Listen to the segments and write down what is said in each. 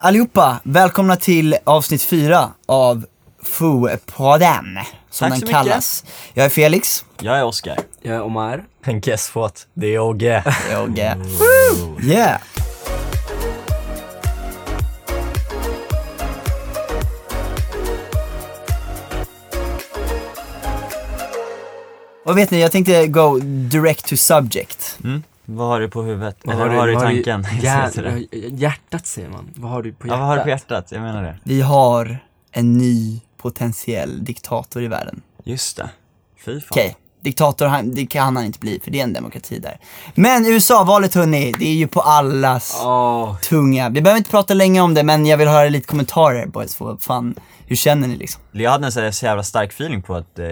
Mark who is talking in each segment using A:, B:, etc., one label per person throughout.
A: Allihopa, välkomna till avsnitt fyra av Foo-podden, som
B: Tack
A: den
B: så mycket.
A: kallas. Jag är Felix,
B: Jag är Oskar.
C: Jag är Omar.
D: And guess what? Det är Ogge.
A: jag är... Woo! Yeah! Och vet ni, jag tänkte go direct to subject.
B: Vad har du på huvudet?
C: Vad
B: Eller vad har du i tanken?
C: Hjär, hjärtat säger man. Vad har du på
B: ja,
C: hjärtat?
B: vad har du på hjärtat? Jag menar det.
A: Vi har en ny potentiell diktator i världen.
B: Just det. Fy fan.
A: Okej, diktator han, det kan han inte bli för det är en demokrati där. Men USA-valet hörni, det är ju på allas
C: Åh,
A: tunga. Vi behöver inte prata länge om det men jag vill höra lite kommentarer boys. Vad fan, hur känner ni liksom?
B: Jag hade en så jävla stark feeling på att eh,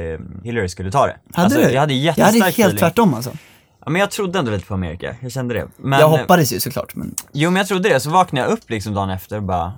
B: Hillary skulle ta det.
A: Hade
B: alltså,
A: du?
B: Jag hade
A: jag
B: jättestark
A: hade helt
B: feeling.
A: tvärtom alltså.
B: Ja, men jag trodde ändå lite på Amerika, jag kände det. Men,
A: jag hoppades ju såklart men
B: Jo men jag trodde det, så vaknade jag upp liksom dagen efter och bara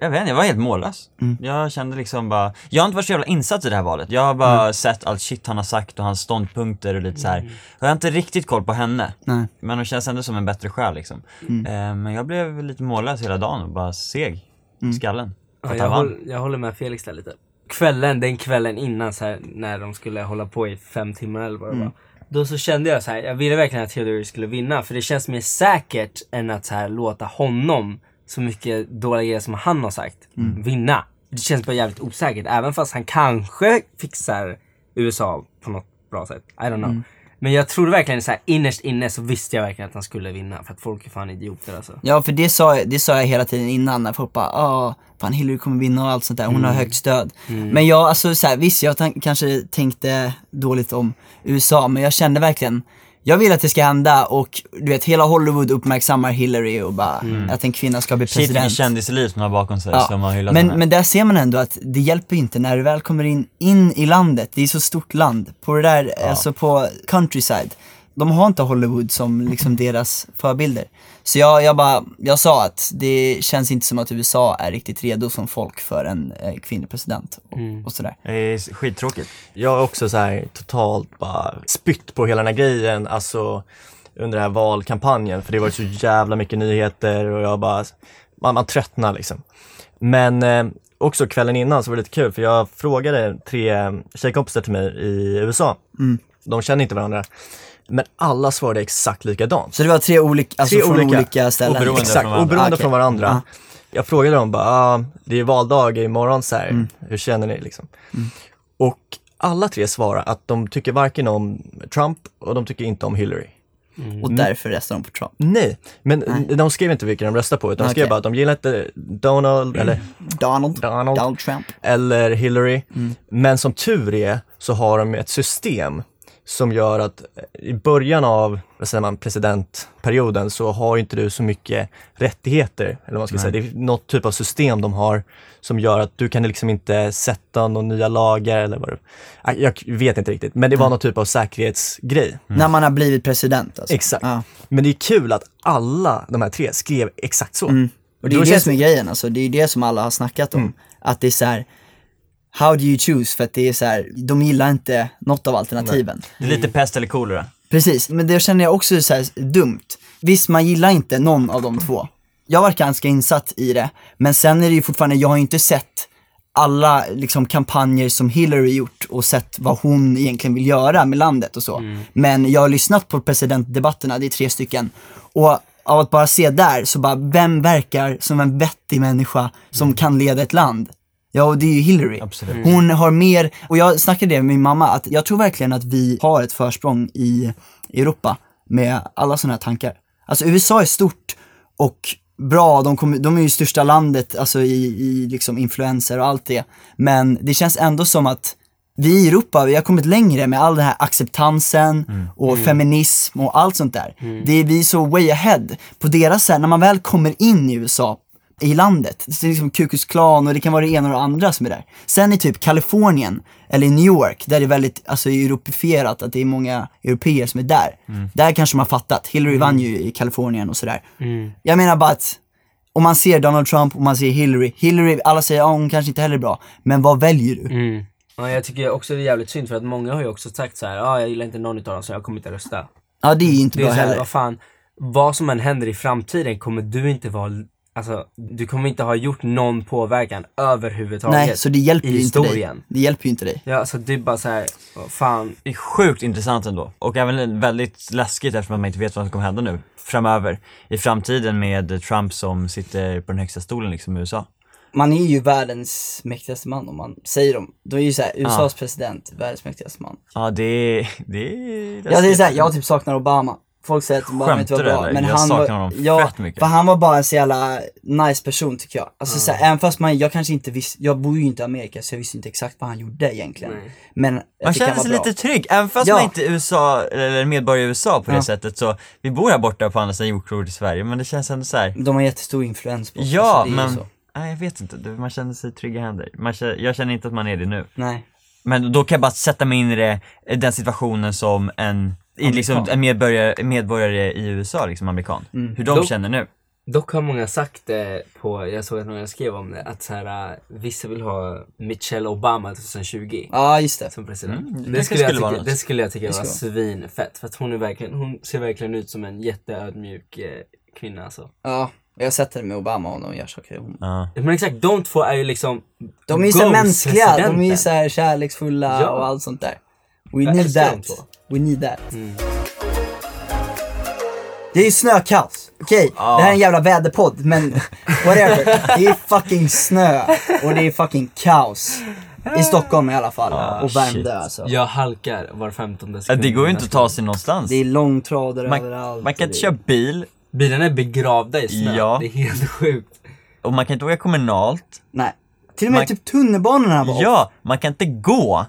B: jag vet inte, jag var helt mållös.
A: Mm.
B: Jag kände liksom bara, jag har inte varit så jävla insatt i det här valet. Jag har bara
A: Mm.
B: sett allt shit han har sagt och hans ståndpunkter och lite så här. Jag har inte riktigt koll på henne.
A: nej.
B: Men hon känns ändå som en bättre själ liksom.
A: Mm.
B: Eh, men jag blev lite mållös hela dagen och bara seg
A: Mm.
B: i skallen.
C: ja, jag, håller, jag håller med Felix där lite. Kvällen, den kvällen innan så här, när de skulle hålla på i fem timmar eller vad det
A: Mm.
C: var. Då så kände jag så här, jag ville verkligen att Hillary skulle vinna för det känns mer säkert än att så här, låta honom, så mycket dåliga grejer som han har sagt,
A: Mm.
C: vinna. Det känns bara jävligt osäkert även fast han kanske fixar USA på något bra sätt. I don't know.
A: Mm.
C: Men jag trodde verkligen så här, innerst inne så visste jag verkligen att han skulle vinna för att folk är fan idioter alltså.
A: Ja för det sa, det sa jag hela tiden innan när folk bara ah, fan Hillary kommer vinna och allt sånt där, hon har högt stöd. Men jag, alltså så här, visst jag kanske tänkte dåligt om USA men jag kände verkligen jag vill att det ska hända och du vet hela Hollywood uppmärksammar Hillary och bara att en kvinna ska bli
B: Shit
A: president.
B: kändisliv som har bakom sig som har hyllat
A: men,
B: henne.
A: men där ser man ändå att det hjälper inte när du väl kommer in, in i landet, det är så stort land, på det där, alltså på countryside, de har inte Hollywood som liksom deras förebilder. Så jag, jag bara, jag sa att det känns inte som att USA är riktigt redo som folk för en eh, kvinnlig president och, och sådär.
B: Det är skittråkigt.
D: Jag har också så här totalt bara spytt på hela den här grejen, alltså under den här valkampanjen, för det var så jävla mycket nyheter och jag bara, man, man tröttnar liksom. Men eh, också kvällen innan så var det lite kul, för jag frågade tre tjejkompisar till mig i USA. De känner inte varandra. Men alla svarade exakt likadant.
A: Så det var tre olika, alltså
D: Tre
A: från olika,
D: olika.
A: ställen?
B: Oberoende
D: Exakt,
B: från varandra.
D: oberoende
A: Ah, okej.
D: från varandra.
A: Ja.
D: Jag frågade dem bara, ah, det är valdag imorgon så här.
A: Mm.
D: hur känner ni liksom? Och alla tre svarar att de tycker varken om Trump och de tycker inte om Hillary.
A: Och därför röstar de på Trump.
D: Nej, men de skrev inte vilka de röstar på utan de skrev bara att de gillar inte Donald eller,
A: Donald,
D: Donald.
A: Donald Trump.
D: eller Hillary.
A: Mm.
D: Men som tur är så har de ett system som gör att i början av vad säger man, presidentperioden så har inte du så mycket rättigheter. Eller vad man ska säga. Det är något typ av system de har som gör att du kan liksom inte sätta några nya lagar eller vad det Jag vet inte riktigt, men det var
A: Mm.
D: någon typ av säkerhetsgrej.
A: När man har blivit president alltså.
D: Exakt.
A: Ja.
D: Men det är kul att alla de här tre skrev exakt så.
A: Mm. Och det är
D: Då
A: ju det
D: känns
A: som är grejen, alltså, det är det som alla har snackat om. Att det är så här. How do you choose? För att det är så här, de gillar inte något av alternativen.
B: Det är lite pest eller kolera.
A: Precis, men det känner jag också är så här dumt. Visst, man gillar inte någon av de två. Jag var ganska insatt i det, men sen är det ju fortfarande, jag har ju inte sett alla liksom kampanjer som Hillary gjort och sett vad hon egentligen vill göra med landet och så. Men jag har lyssnat på presidentdebatterna, det är tre stycken. Och av att bara se där, så bara, vem verkar som en vettig människa som kan leda ett land? Ja, och det är ju Hillary.
B: Absolut.
A: Hon har mer, och jag snackade det med min mamma, att jag tror verkligen att vi har ett försprång i Europa med alla sådana här tankar. Alltså USA är stort och bra, de, kommer, de är ju största landet alltså i, i liksom influenser och allt det. Men det känns ändå som att vi i Europa, vi har kommit längre med all den här acceptansen och feminism och allt sånt där. Det är vi så way ahead. På deras här, när man väl kommer in i USA, i landet. Det är liksom Ku Klux Klan och det kan vara det ena och det andra som är där. Sen i typ Kalifornien, eller i New York, där det är väldigt alltså, europifierat, att det är många europeer som är där. Där kanske man har fattat. Hillary vann ju i Kalifornien och sådär. Jag menar bara att om man ser Donald Trump och man ser Hillary, Hillary, alla säger att hon kanske inte heller är bra, men vad väljer du?
C: Mm. Ja, jag tycker också det är jävligt synd för att många har ju också sagt så här, ja ah, jag gillar inte någon utav dem så jag kommer inte rösta.
A: Ja det är ju inte
C: Det är
A: bra
C: så här,
A: heller.
C: vad fan, vad som än händer i framtiden kommer du inte vara alltså du kommer inte ha gjort någon påverkan överhuvudtaget.
A: Nej, så det hjälper
C: i
A: ju inte dig.
C: historien.
A: Det hjälper ju inte dig.
C: Ja, alltså det är bara så här, fan.
B: Det är sjukt intressant ändå. Och även väldigt läskigt eftersom man inte vet vad som kommer hända nu framöver. I framtiden med Trump som sitter på den högsta stolen liksom i USA.
A: Man är ju världens mäktigaste man om man säger dem. Då är ju såhär, USAs president, världens mäktigaste man.
B: Ja det är, det är
A: Ja det är såhär, jag typ saknar Obama. Folk säger att Obama inte var bra,
B: eller?
A: men
B: Jag
A: han
B: saknar
A: var,
B: honom
A: ja,
B: fett mycket.
A: för han var bara en så jävla nice person tycker jag. Alltså såhär, även fast man, jag kanske inte visste, jag bor ju inte i Amerika så jag visste inte exakt vad han gjorde egentligen.
C: Nej.
A: Men
B: Man känner sig lite trygg, även fast
A: Ja.
B: man inte är USA, eller medborgare i USA på det
A: Ja.
B: sättet så, vi bor här borta på andra sidan jordklotet i Sverige, men det känns ändå så här.
A: De har jättestor influens på oss,
B: Ja,
A: alltså,
B: men,
A: så.
B: nej jag vet inte, man känner sig trygg i händer. Man känner, jag känner inte att man är det nu.
A: Nej.
B: Men då kan jag bara sätta mig in i det, i den situationen som en, i liksom, en medborgare, medborgare i USA, liksom amerikan.
A: Mm.
B: Hur de
C: Då-
B: känner nu.
C: Dock har många sagt det på, jag såg att några skrev om det, att så här, äh, vissa vill ha Michelle Obama 2020
A: Ja just det.
C: som president.
B: Mm, det
C: skulle jag
B: skulle vara
C: tycka, det skulle jag tycka var svinfett. För att hon är verkligen, hon ser verkligen ut som en jätteödmjuk eh, kvinna alltså.
A: Ja, jag det med Obama och de gör saker. Hon-
B: Ja.
C: Men exakt, de två är ju liksom
A: De är ju så mänskliga, de är ju så här kärleksfulla
C: Ja.
A: och allt sånt där. We
C: Jag
A: need that. We need that.
C: Mm.
A: Det är ju snökaos. Okej,
B: Ja.
A: det här är en jävla väderpodd, men whatever. det är fucking snö och det är fucking kaos. I Stockholm i alla fall.
B: Ah,
A: och Värmdö
B: shit.
A: alltså.
C: Jag halkar var femtonde sekund.
B: Det går ju inte att ta sig någonstans.
A: Det är långtradare
B: Man,
A: överallt.
B: man kan inte köra bil,
C: Bilarna är begravda i snö.
B: Ja.
C: Det är helt sjukt.
B: och man kan inte åka kommunalt.
A: Nej. Till och med
B: Man-
A: typ tunnelbanorna var.
B: Ja, man kan inte gå.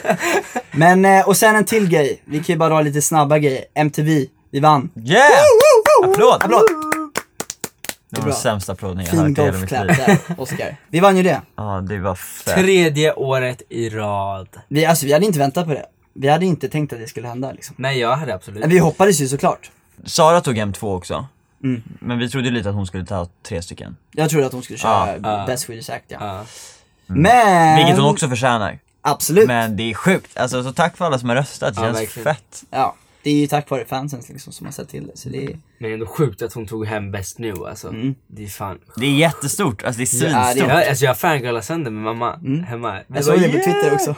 A: Men, eh, och sen en till grej. Vi kan ju bara dra lite snabba grejer. MTV, vi vann.
B: Yeah! Applåd!
A: Applåd!
B: Det var den sämsta applåden jag
A: Fin
B: hört i hela mitt liv.
A: Oscar. Vi vann ju det.
B: Ja, det var fett.
C: Tredje året i rad.
A: Vi, alltså, vi hade inte väntat på det. Vi hade inte tänkt att det skulle hända liksom.
C: Nej, jag hade absolut
A: Men vi hoppades ju såklart.
B: Sara tog hem två också.
A: Mm.
B: Men vi trodde lite att hon skulle ta tre stycken.
A: Jag trodde att hon skulle köra
B: ja.
A: Best Swedish Act ja.
C: Ja.
A: Men...
B: Vilket hon också förtjänar.
A: Absolut.
B: Men det är sjukt. Alltså så tack för alla som har röstat, det
C: Ja,
B: känns
C: verkligen.
B: fett.
A: Ja. Det är ju tack vare fansen liksom som har sett till det. Så det är...
C: Men ändå sjukt att hon tog hem bäst nu alltså.
A: Mm.
C: Det är fan
B: Det är jättestort, alltså det är
A: Ja, det är-
B: svinstort.
C: jag, alltså jag fangirlade sönder med mamma
A: Mm.
C: hemma. Vi
A: Jag såg
C: bara,
A: det på
C: "Yeah!"
A: Twitter också.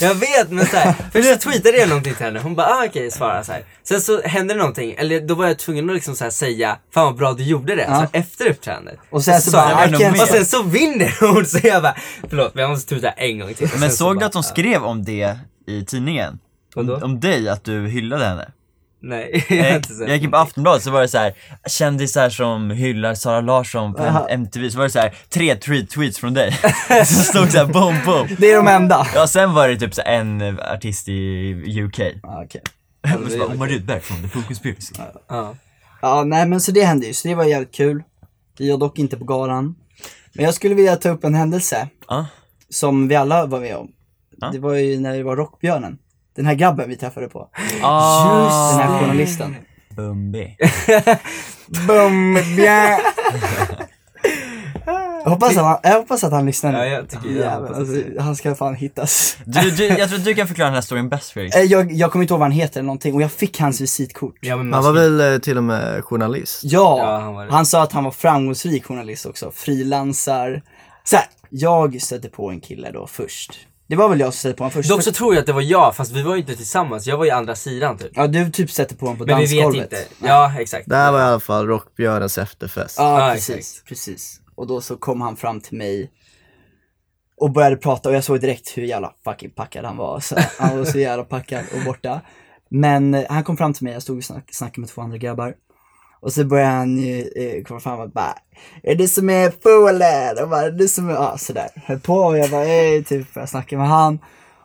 C: jag vet men såhär, först så tweetade jag någonting till henne, hon bara ah, okej svara såhär. Sen så hände det någonting, eller då var jag tvungen att liksom så här säga Fan vad bra du gjorde det,
A: Ja.
C: så efter uppträdandet.
A: Och sen så
C: sa
A: bara,
C: jag,
B: I
C: och sen så vinner hon så jag bara, förlåt men jag måste tweeta en gång till.
B: Men
C: sen så
B: såg du
C: bara,
B: att de skrev om det i tidningen? Om, om dig, att du hyllade henne?
C: Nej, jag har
B: Jag,
C: inte sett
B: jag gick in på. Aftonbladet så var det så här kändisar som hyllar Sara Larsson på
A: Aha.
B: MTV, så var det så här tre tweet, tweets från dig. så stod så här boom boom.
A: Det är de enda.
B: Ja sen var det typ så en artist i UK.
A: Ja, okej.
B: Och så bara Omar Rudberg från The Full Conspiracy.
C: Ja.
A: Ja, nej men så det hände ju, så det var jävligt kul. Var dock inte på galan. Men jag skulle vilja ta upp en händelse
B: Ja.
A: som vi alla var med om.
B: Ja.
A: Det var ju när vi var Rockbjörnen. Den här grabben vi träffade på.
B: Ah,
A: Den här journalisten.
B: Bumbi.
A: Bumbjörn. Jag hoppas, att han, jag hoppas att han lyssnar nu.
C: Ja, jag tycker- jag
A: Jävlar, alltså. Han ska fan hittas.
B: Du, du, jag tror att du kan förklara den här storyn bäst Fredrik.
A: Eh, Jag, jag kommer inte ihåg vad han heter eller någonting och jag fick hans visitkort.
C: Ja, men
D: Han
C: man
D: var väl eh, till och med journalist?
A: Ja,
C: Ja, han
A: han sa att han var framgångsrik journalist också, frilansar. Så här, jag stötte på en kille då först. Det var väl jag som stötte på honom först.
C: Dock så tror jag att det var jag, fast vi var ju inte tillsammans. Jag var ju andra sidan typ.
A: Ja, du typ sätter på honom på
C: Men vi vet
A: dansgolvet.
C: inte. Ja, exakt.
D: Det här var i alla fall Rockbjörnens efterfest.
A: Ja,
C: Ja,
A: precis,
C: exakt.
A: precis. Och då så kom han fram till mig och började prata och jag såg direkt hur jävla fucking packad han var. Så han var så jävla packad och borta. Men eh, han kom fram till mig, jag stod och snack, snackade med två andra grabbar. Och så började han eh, eh, komma fram och bara Är det som är fålen? Och bara, är det som är, ja sådär. Höll på och jag bara, eh, typ, jag snackade med han.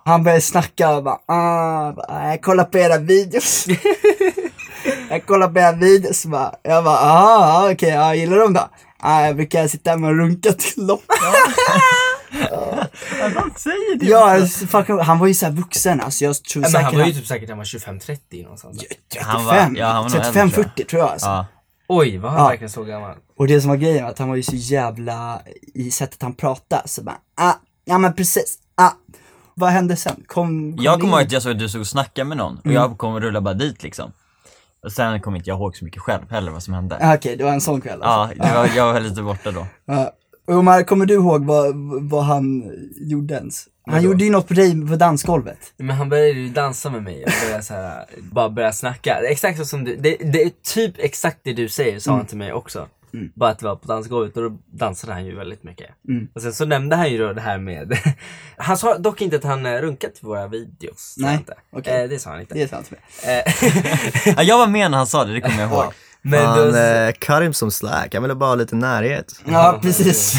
A: Han började snacka och bara, ah, bara, jag kollar på era videos. jag kollar på era videos och bara, jag bara, ah, okej, ja, gillar du dem då? Ah, jag brukar sitta hemma och runka till dem.
B: Han säger
A: ja, alltså, fuck, han var ju såhär vuxen, alltså jag tror
C: Men
A: säkert
C: han var ju typ säkert han var 25-30 någonstans.
A: 35,
B: Han var- ja, han var nog äldre,
A: 35,
B: tror jag.
A: 40 tror jag alltså.
B: Ja.
C: Oj, var han
A: Ja.
C: verkligen så gammal?
A: Och det som var grejen var att han var ju så jävla i sättet han pratade, så bara, ah, ja men precis, ah. Vad hände sen? Kom, kom
B: Jag
A: det
B: kommer ihåg att jag såg att du stod och snackade med någon och
A: Mm.
B: jag kom och rullade bara dit liksom. Och sen kommer inte jag ihåg så mycket själv heller vad som hände.
A: Ah, Okej, det var en sån kväll alltså.
B: Ja, det var, jag var lite borta då.
A: Omar, kommer du ihåg vad, vad han gjorde ens? Han
C: Vadå?
A: gjorde ju något på dig på dansgolvet.
C: Men han började ju dansa med mig och började så här, bara börja snacka. Exakt så som du, det, det är typ exakt det du säger sa han till mig också. Bara att det var på dansgolvet och då dansade han ju väldigt mycket.
A: Mm.
C: Och sen så nämnde han ju då det här med, han sa dock inte att han eh, runkat till våra videos.
A: Nej,
C: inte.
A: okej.
C: Eh, det sa han inte.
A: Det är sant.
C: Eh,
B: Ja, jag var med när han sa det, det kommer jag ihåg.
C: Men
D: Han
C: då,
D: eh, cut him som slack, han ville bara ha lite närhet.
A: Ja, precis.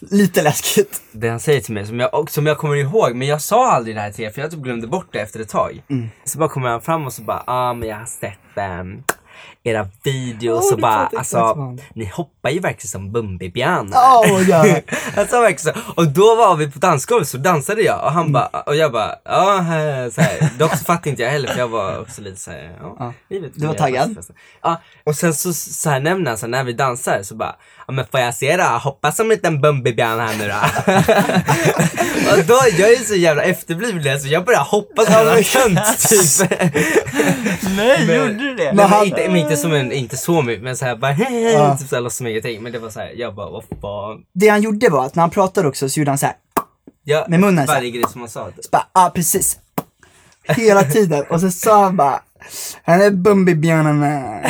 A: Lite läskigt.
C: det han säger till mig som jag, som jag kommer ihåg, men jag sa aldrig det här till er för jag typ glömde bort det efter ett tag.
A: Mm.
C: Så bara kommer han fram och så bara, ja ah, men jag har sett ehm, era videos
A: Åh,
C: och bara, alltså ni hoppar ju verkligen som Bumbibjörnar.
A: Åh, ja.
C: Han sa verkligen så. Och då var vi på dansgolvet så dansade jag och
A: Mm.
C: han bara, och jag bara, ja så här. Dock så fattade inte jag heller för jag var också lite såhär, ja,
A: Ja.
C: livet
A: Du var taggad?
C: Ja, och sen så, så här nämner han så här, när vi dansar så bara, ja men får jag se då? Hoppa som en liten Bumbibjörn här nu då. och då, jag är så jävla efterbliven så jag börjar hoppa som en typ.
B: Nej,
C: Men-
B: gjorde du det?
C: Men, men,
A: han-
C: inte, men inte som en, inte så mycket, men såhär bara hej hej,
A: Ja.
C: typ såhär låtsas som ingenting. Men det var såhär, jag bara vad fan.
A: Det han gjorde var att när han pratade också så gjorde han så här.
C: Ja,
A: Med munnen så.
C: Varje grej som han sa. Typ.
A: Så bara, ja precis. Hela tiden. Och så sa han bara, han är Bumbibjörnarna.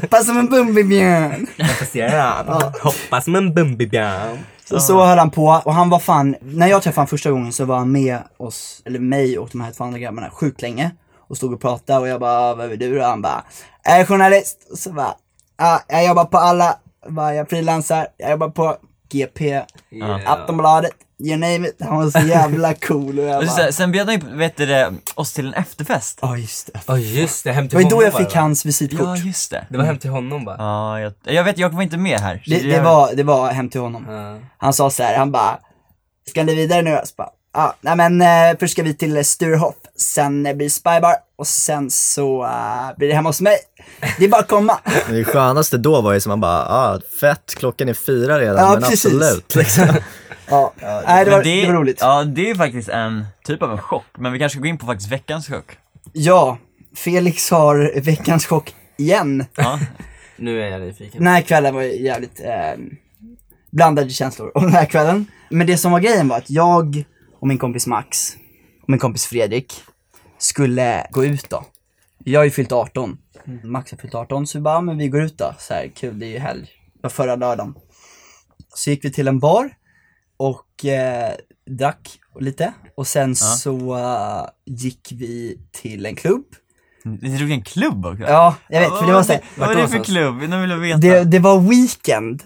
A: Hoppa som en Bumbibjörn.
C: Här. Hoppas som en Bumbibjörn.
A: Så så höll han på och han var fan, när jag träffade honom första gången så var han med oss, eller mig och de här två andra grabbarna sjukt länge. Och stod och pratade och jag bara, vad är du då? Han bara, jag är journalist. Och så bara, ja, jag jobbar på alla, Jag bara, jag frilansar, jag jobbar på GP, Aftonbladet, you name it. Han var så jävla cool och jag bara,
B: sen, sen bjöd han ju, vet du det, oss till en efterfest.
A: ja just det.
C: Ja just det, hem
A: Det
C: till
A: var ju
C: honom
A: då jag fick
C: va?
A: hans visitkort.
B: Ja, just det.
C: Det var hem till honom bara.
B: Ja, jag, jag vet, jag var inte med här.
A: Det, det, var, det var hem till honom.
C: Ja.
A: Han sa så här, han bara, ska ni vidare nu? Jag så bara, ja, nej men eh, först ska vi till Sturehof, sen blir det Spybar och sen så eh, blir det hemma hos mig. Det är bara att komma.
D: Det skönaste då var ju som man bara, ah, fett, klockan är fyra redan,
A: Ja,
D: men
A: precis.
D: absolut. Liksom.
A: Ja, nej, det, var, det, var roligt. Ja.
B: Ja, det är ju faktiskt en typ av en chock. Men vi kanske ska gå in på faktiskt veckans chock.
A: Felix har veckans chock igen.
B: Ja,
C: Nu är jag nyfiken.
A: Den här kvällen var ju jävligt eh, blandade känslor om den här kvällen. Men det som var grejen var att jag och min kompis Max min kompis Fredrik skulle gå ut då. Jag har ju fyllt 18. Max har fyllt 18 så vi bara, men vi går ut då. Så här, kul, det är ju helg. Det var förra lördagen. Så gick vi till en bar och eh, drack lite. Och sen så eh, gick vi till en klubb.
B: ni drog en klubb också?
A: Ja, jag vet, för det var så här,
B: Vad var det för klubb? Nu vill jag veta.
A: Det, det var Weekend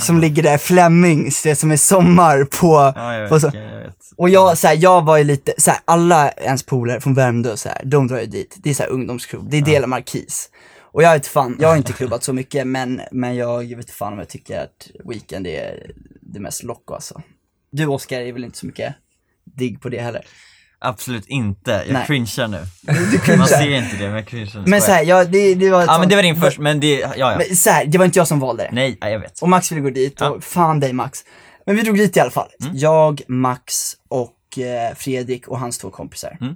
A: som ligger där, Flemings, det som är sommar på,
B: Ja, jag
A: på
B: vet,
A: så,
B: jag vet.
A: och jag, så här, jag var ju lite, så här, alla ens polare från Värmdö så här, de drar ju dit, det är så här ungdomsklubb, det är Dela Markis. Och jag vet fan, jag har inte klubbat så mycket men, men jag vet fan om jag tycker att Weekend är det mest locko alltså. Du Oskar är väl inte så mycket digg på det heller?
B: Absolut inte. Jag
A: Nej.
B: cringear nu. Man ser inte det, men jag cringear.
A: Men såhär, ja, det, det var
B: Ja men
A: sånt-
B: det var din först, men det, ja ja.
A: Men så här, det var inte jag som valde det.
B: Nej, ja, jag vet.
A: Och Max ville gå dit och
B: Ja.
A: fan dig Max. Men vi drog dit i alla fall.
B: Mm.
A: Jag, Max och eh, Fredrik och hans två kompisar.
B: Mm.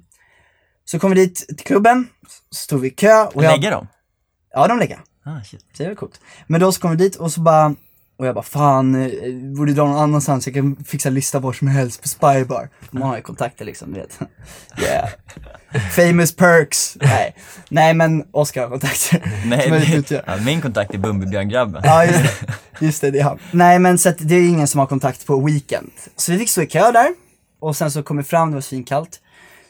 A: Så kom vi dit till klubben, så stod vi i kö och jag...
B: Lägger dem?
A: Ja, de lägger.
B: Ah, shit.
A: Det var coolt. Men då så kom vi dit och så bara, och jag bara fan, eh, borde dra någon annanstans, jag kan fixa lista var som helst på Spybar. Man har ju kontakter liksom, du vet. Yeah. Famous perks. Nej, Nej men Oskar har kontakter.
B: Nej, det, ja, min kontakt är Bumbibjörn-grabben.
A: Ja, just det. Just det, det är han. Nej, men så att det är ingen som har kontakt på Weekend. Så vi fick stå i kö där och sen så kom vi fram, det var svinkallt.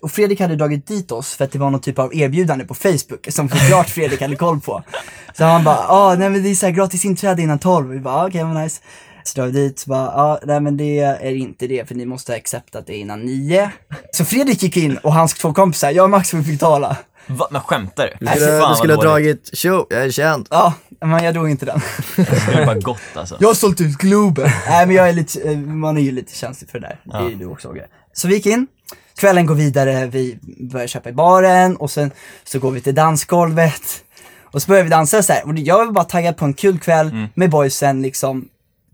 A: Och Fredrik hade dragit dit oss för att det var någon typ av erbjudande på Facebook som såklart Fredrik hade koll på. Så han bara, ja nej men det är så här gratis inträde innan 12. Vi bara, okej vad nice. Så drar vi dit, så bara, ja nej men det är inte det för ni måste ha acceptat det innan 9. Så Fredrik gick in och hans två kompisar, jag och Max fick betala.
B: Va, men skämtar du?
D: Du skulle, du skulle ha dragit, tjo, jag är känd.
A: Ja, men jag drog inte den.
B: Det skulle bara gått alltså.
A: Jag har sålt ut Globen. Nej men jag är lite, man är ju lite känslig för det där. Det är ju du också Åge. Så vi gick in, kvällen går vidare, vi börjar köpa i baren och sen så går vi till dansgolvet. Och så börjar vi dansa så här. och jag var bara taggad på en kul kväll med boysen liksom.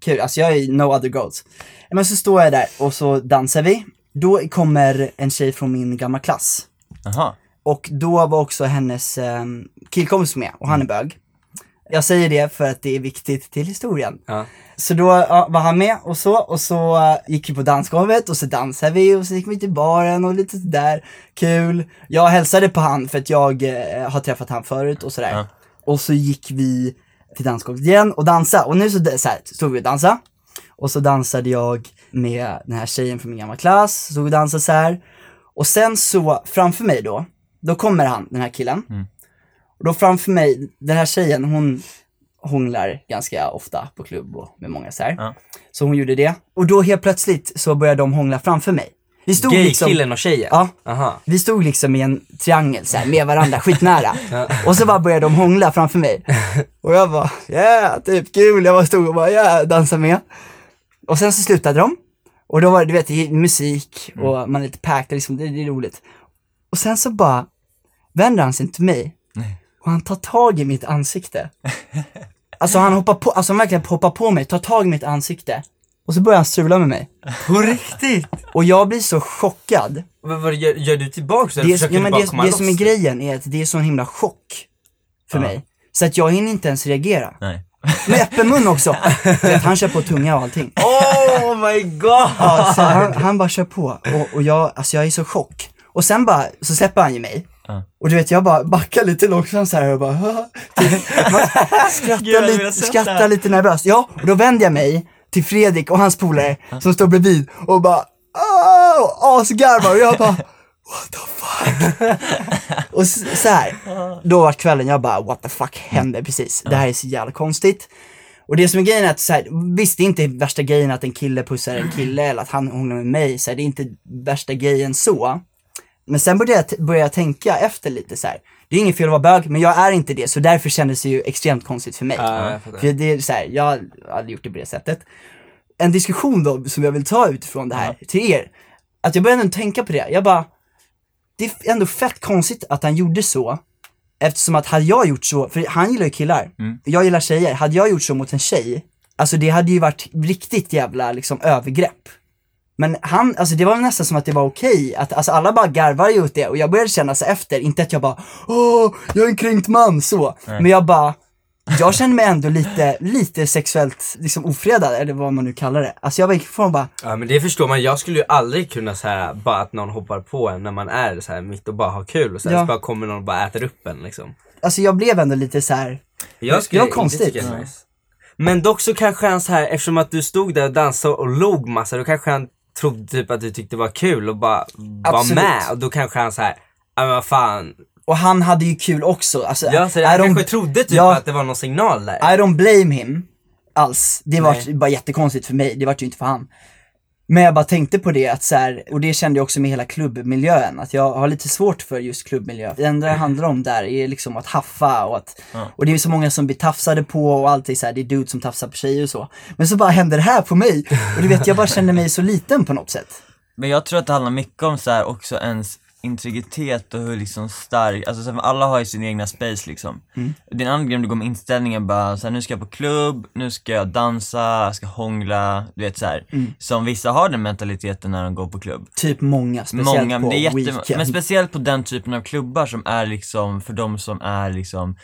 A: Kul, alltså jag är no other goals. Men så står jag där och så dansar vi. Då kommer en tjej från min gamla klass.
B: Jaha.
A: och då var också hennes eh, killkompis med och han är bög. Jag säger det för att det är viktigt till historien.
C: Ja.
A: Så då ja, var han med och så, och så eh, gick vi på dansgolvet och så dansade vi och så gick vi till baren och lite sådär, kul. Jag hälsade på han för att jag eh, har träffat han förut och sådär.
B: Ja.
A: Och så gick vi till dansgolvet igen och dansade och nu så, så här, stod vi och dansade. Och så dansade jag med den här tjejen från min gamla klass, stod och dansade så här. Och sen så, framför mig då, då kommer han, den här killen. Och då framför mig, den här tjejen, hon hånglar ganska ofta på klubb och med många så här.
B: Ja.
A: Så hon gjorde det. Och då helt plötsligt så började de hångla framför mig. Vi stod liksom,
C: Gay-killen och tjejen?
A: Ja.
C: Aha.
A: vi stod liksom i en triangel så här, med varandra, skitnära. Och så bara började de hångla framför mig. Och jag bara, yeah, typ kul. Jag bara stod och bara, yeah, dansade med. Och sen så slutade de. Och då var det, du vet, musik och man är lite packed, liksom, det, det är roligt. Och sen så bara vänder han sig till mig och han tar tag i mitt ansikte. Alltså han hoppar på, alltså han verkligen hoppar på mig, tar tag i mitt ansikte. Och så börjar han strula med mig.
C: På riktigt?
A: Och jag blir så chockad.
C: Vad, vad gör, gör du tillbaks eller
A: Det,
C: försöker
A: ja,
C: du
A: men
C: bara
A: det,
C: komma
A: det som är grejen är att det är sån himla chock för mig. Så att jag hinner inte ens reagera.
B: Nej.
A: Med öppen mun också. Du vet, han kör på tunga och allting.
C: Oh my god!
A: Ja, så han, han bara kör på och, och jag, alltså jag är så chock. Och sen bara, så släpper han ju mig.
B: Ja.
A: Och du vet, jag bara backar lite långsamt så här och bara, skrattar,
B: det
A: skrattar lite nervöst. Ja, och då vänder jag mig till Fredrik och hans polare som står bredvid och bara, och asgarvar och jag bara, what the fuck? och så här, då var kvällen, jag bara, what the fuck hände precis? Det här är så jävla konstigt. Och det som är grejen är att så här, visst det är inte värsta grejen att en kille pussar en kille eller att han hånglar med mig, så här, det är inte värsta grejen så. Men sen började jag, började jag tänka efter lite så här. det är inget fel att vara bög, men jag är inte det, så därför kändes det ju extremt konstigt för mig.
C: Ja, jag
A: för det är så här, jag har aldrig gjort det på det sättet. En diskussion då, som jag vill ta utifrån det här till er, att jag började ändå tänka på det, jag bara, det är ändå fett konstigt att han gjorde så, eftersom att hade jag gjort så, för han gillar ju killar, jag gillar tjejer, hade jag gjort så mot en tjej, alltså det hade ju varit riktigt jävla liksom övergrepp. Men han, alltså det var nästan som att det var okej, att alltså alla bara garvar ju åt det och jag började känna så efter, inte att jag bara åh, jag är en kränkt man så, men jag bara, jag kände mig ändå lite, lite sexuellt liksom ofredad eller vad man nu kallar det. Alltså jag var ifrån bara,
C: Ja men det förstår man, jag skulle ju aldrig kunna här bara att någon hoppar på en när man är så här mitt och bara har kul och sen
A: Ja.
C: så bara kommer någon och bara äter upp en liksom.
A: alltså jag blev ändå lite så här.
C: Jag skulle
A: var
C: inte
A: konstigt.
C: det nice. Men dock så kanske han så här, eftersom att du stod där och dansade och log massa, då kanske han trodde typ att du tyckte det var kul och bara var med och då kanske han så här, ja men vad fan.
A: Och han hade ju kul också. Alltså,
C: Ja, så han kanske trodde typ
A: Ja.
C: att det var någon signal där.
A: I don't blame him alls. Det var bara jättekonstigt för mig, det var ju inte för han. Men jag bara tänkte på det att så här, och det kände jag också med hela klubbmiljön, att jag har lite svårt för just klubbmiljö. Det enda det handlar om där är liksom att haffa och att, och det är så många som blir tafsade på och allt är så här, det är dudes som tafsar på tjejer och så. Men så bara hände det här på mig, och du vet jag bara kände mig så liten på något sätt.
B: Men jag tror att det handlar mycket om så här också ens integritet och hur liksom stark, alltså så här, alla har ju sin egna space liksom. Är en annan grej om du går med inställningen bara så här, nu ska jag på klubb, nu ska jag dansa, jag ska hångla, du vet så här. Som vissa har den mentaliteten när de går på klubb.
A: Typ många, speciellt
B: Många,
A: på
B: men det är jätte, men speciellt på den typen av klubbar som är liksom för de som är liksom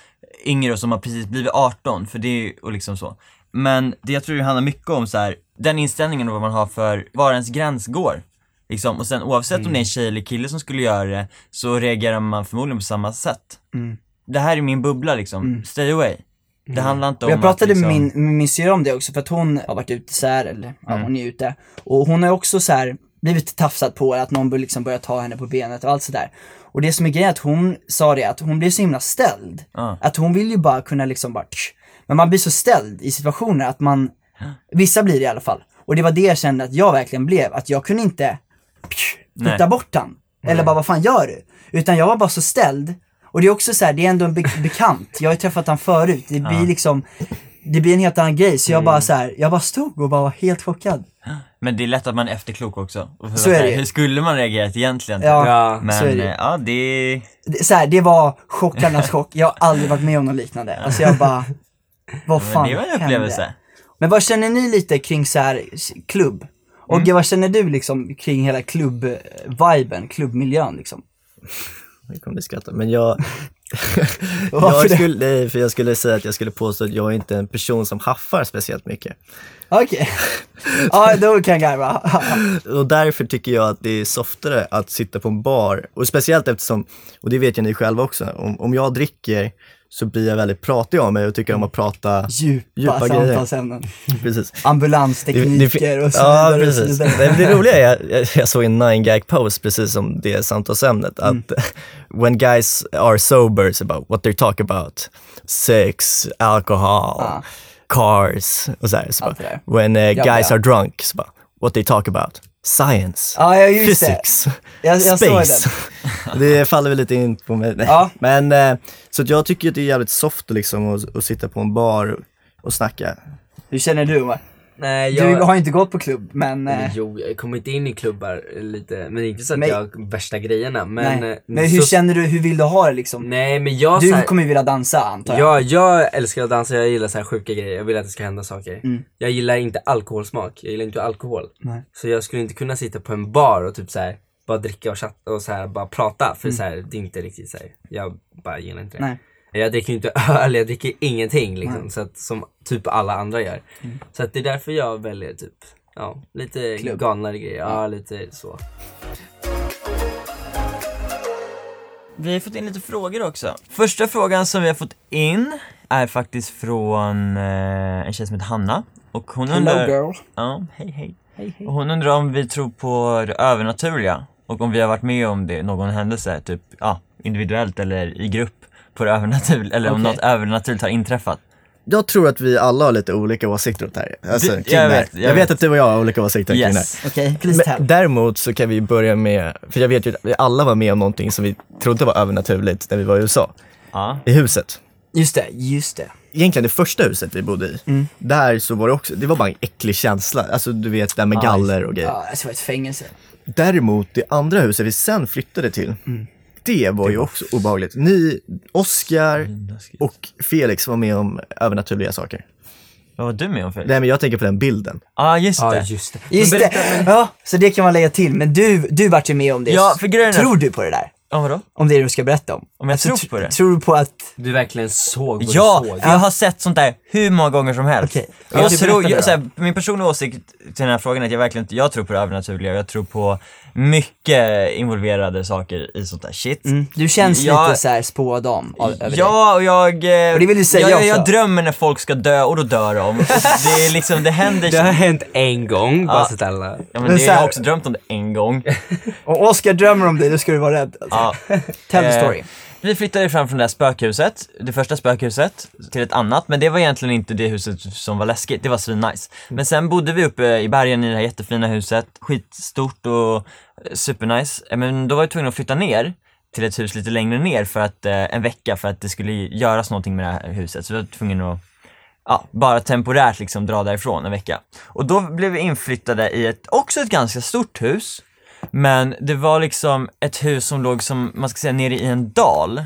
B: yngre och som har precis blivit 18, för det är och liksom så. Men det jag tror det handlar mycket om så här, den inställningen och vad man har för, var ens gräns går. Liksom, och sen oavsett om det är en tjej eller kille som skulle göra det, så reagerar man förmodligen på samma sätt.
A: Mm.
B: Det här är min bubbla liksom, stay away. Det handlar inte om
A: jag pratade
B: att, liksom,
A: med min, med min syrra om det också för att hon har varit ute så här, eller ja,
B: Mm.
A: hon är ute. Och hon har också så här blivit tafsad på, att någon liksom börja ta henne på benet och allt sådär. Och det som är grejen är att hon sa det, att hon blir så himla ställd. Att hon vill ju bara kunna liksom bara tsch. Men man blir så ställd i situationer att man, vissa blir det i alla fall. Och det var det jag kände att jag verkligen blev, att jag kunde inte psh, bort han. Eller bara, vad fan gör du? Utan jag var bara så ställd. Och det är också så här, det är ändå en be- bekant. Jag har ju träffat han förut. Det blir liksom, det blir en helt annan grej. Så jag
B: Mm.
A: bara så här, jag bara stod och bara var helt chockad.
B: Men det är lätt att man är efterklok också. Och
A: Så är det.
B: Hur skulle man reagerat egentligen?
A: Ja,
C: Ja,
B: Men
A: så är det.
B: eh, ja, det.
A: Det, så här, det var chockarnas chock. Jag har aldrig varit med om något liknande. Alltså jag bara, vad
B: Men
A: fan
B: det var en
A: hände?
B: upplevelse.
A: Men vad känner ni lite kring så här klubb? Och
B: Mm.
A: vad känner du liksom kring hela klubb-viben, klubbmiljön liksom?
D: Nu kommer ni skratta. Men jag, jag skulle, nej, för jag skulle säga att jag skulle påstå att jag är inte en person som haffar speciellt mycket.
A: Okej. Ja, då kan jag garva.
D: Och därför tycker jag att det är softare att sitta på en bar. Och speciellt eftersom, och det vet ju ni själva också, om, om jag dricker så blir jag väldigt pratig av mig och tycker om att prata
A: Djupa,
D: Djupa
A: samtalsämnen.
D: Precis.
A: Ambulanstekniker och så
D: Ja,
A: vidare så
D: precis. men det roliga är, jag, jag såg en 9gag post precis som det samtalsämnet,
A: Mm.
D: att when guys are sober, it's about what they're talking about, sex, alcohol,
A: Ja.
D: cars och så här. Så bara,
A: det
D: when uh,
A: Ja,
D: guys
A: ja.
D: are drunk, så bara, what they talk about, science,
A: Ja, ja, just det.
D: physics,
A: Jag, jag
D: space.
A: den.
D: det faller väl lite in på mig.
A: Ja.
D: Men, eh, så att jag tycker att det är jävligt soft liksom att, att sitta på en bar och, och snacka.
A: Hur känner du Omar?
C: Nej,
A: Du
C: jag...
A: har inte gått på klubb, men...
C: Men
A: eh,
C: Jo, jag kommer inte in i klubbar lite, men inte så att
A: Men-
C: jag har värsta grejerna. Men,
A: nej.
C: eh,
A: men hur
C: så,
A: känner du, hur vill du ha det liksom?
C: Nej men jag
A: Du
C: här,
A: kommer ju vilja dansa antar jag.
C: Ja, jag älskar att dansa, jag gillar så här sjuka grejer, jag vill att det ska hända saker.
A: Mm.
C: Jag gillar inte alkoholsmak, jag gillar inte alkohol.
A: Nej.
C: Så jag skulle inte kunna sitta på en bar och typ så här bara dricka och chatta och så här bara prata för
A: Mm.
C: så här, det är inte riktigt så här. jag bara gillar inte det.
A: Nej.
C: Jag dricker inte öl, jag dricker ingenting liksom.
A: Mm.
C: så att, som typ alla andra gör. Så att det är därför jag väljer typ, ja, lite
A: Klubb.
C: galnare grejer, ja lite så.
B: Vi har fått in lite frågor också. Första frågan som vi har fått in är faktiskt från eh, en tjej som heter Hanna. Och hon
A: Hello
B: undrar...
A: girl.
B: Ja, hej hej.
A: Hej, hej.
B: Och hon undrar om vi tror på det övernaturliga. Och om vi har varit med om det, någon händelse, typ ja, individuellt eller i grupp på det övernaturliga, eller om något övernaturligt har inträffat.
D: Jag tror att vi alla har lite olika åsikter om det här. Alltså,
B: Det-
D: kring
B: jag
D: det här.
B: vet, jag
D: jag vet
B: vet.
D: att du och jag har olika åsikter kring det här.
B: Yes.
D: Men
A: tell.
D: däremot så kan vi börja med, för jag vet ju att vi alla var med om någonting som vi trodde var övernaturligt när vi var i USA.
B: Ja.
D: I huset.
A: Just det, just det.
D: Egentligen det första huset vi bodde i,
A: Mm.
D: där så var det också, det var bara en äcklig känsla. Alltså du vet, det där med
B: Ja,
D: galler och grejer.
A: Ja, det var ett fängelse.
D: Däremot det andra huset vi sen flyttade till,
A: Mm.
D: Det var ju också obehagligt. Ni, Oscar och Felix var med om övernaturliga saker.
B: Vad var du med om Felix?
D: Nej men jag tänker på den bilden.
B: Ja, just
C: Ja
B: det.
C: just det.
A: Just det, ja, så det kan man lägga till. Men du, du vart ju med om det.
B: Ja, för grejen
A: Tror du på det där?
B: Ja, vadå?
A: Om det du ska berätta om?
B: Om jag tror
A: tr-
B: på det?
A: Tror du på att,
C: Du verkligen såg vad
B: Ja,
C: du såg.
B: för jag har sett sånt där hur många gånger som helst.
A: Okej.
B: Och Jag
C: Ja,
B: tror, jag,
C: du
B: så här, min personliga åsikt till den här frågan är att jag verkligen inte, jag tror på det övernaturliga, jag tror på mycket involverade saker i sånt där shit.
A: mm, du känns
B: Ja.
A: lite såhär spådam av, över det?
B: Ja, och jag... eh,
A: Och det vill du säga
B: jag, jag,
A: också.
B: jag drömmer när folk ska dö och då dör de. Det är liksom, det händer...
C: Det har hänt en gång, bara
B: Ja.
C: så att alla...
B: Ja, men
A: Men
B: det,
A: så
B: jag
A: här-
B: har också drömt om det en gång.
A: Om Oscar drömmer om dig, då ska du vara rädd. Alltså.
B: Ja.
A: Tell the
B: Eh,
A: story.
B: Vi flyttade fram från det här spökhuset, det första spökhuset, till ett annat, men det var egentligen inte det huset som var läskigt, det var svinnice. Men sen bodde vi uppe i bergen i det här jättefina huset, skitstort och eh, supernice. Eh, Men då var vi tvungna att flytta ner till ett hus lite längre ner för att, eh, en vecka för att det skulle göras någonting med det här huset. Så vi var tvungna att ja, bara temporärt liksom dra därifrån en vecka. Och då blev vi inflyttade i ett, också ett ganska stort hus. Men det var liksom ett hus som låg som, man ska säga, nere i en dal.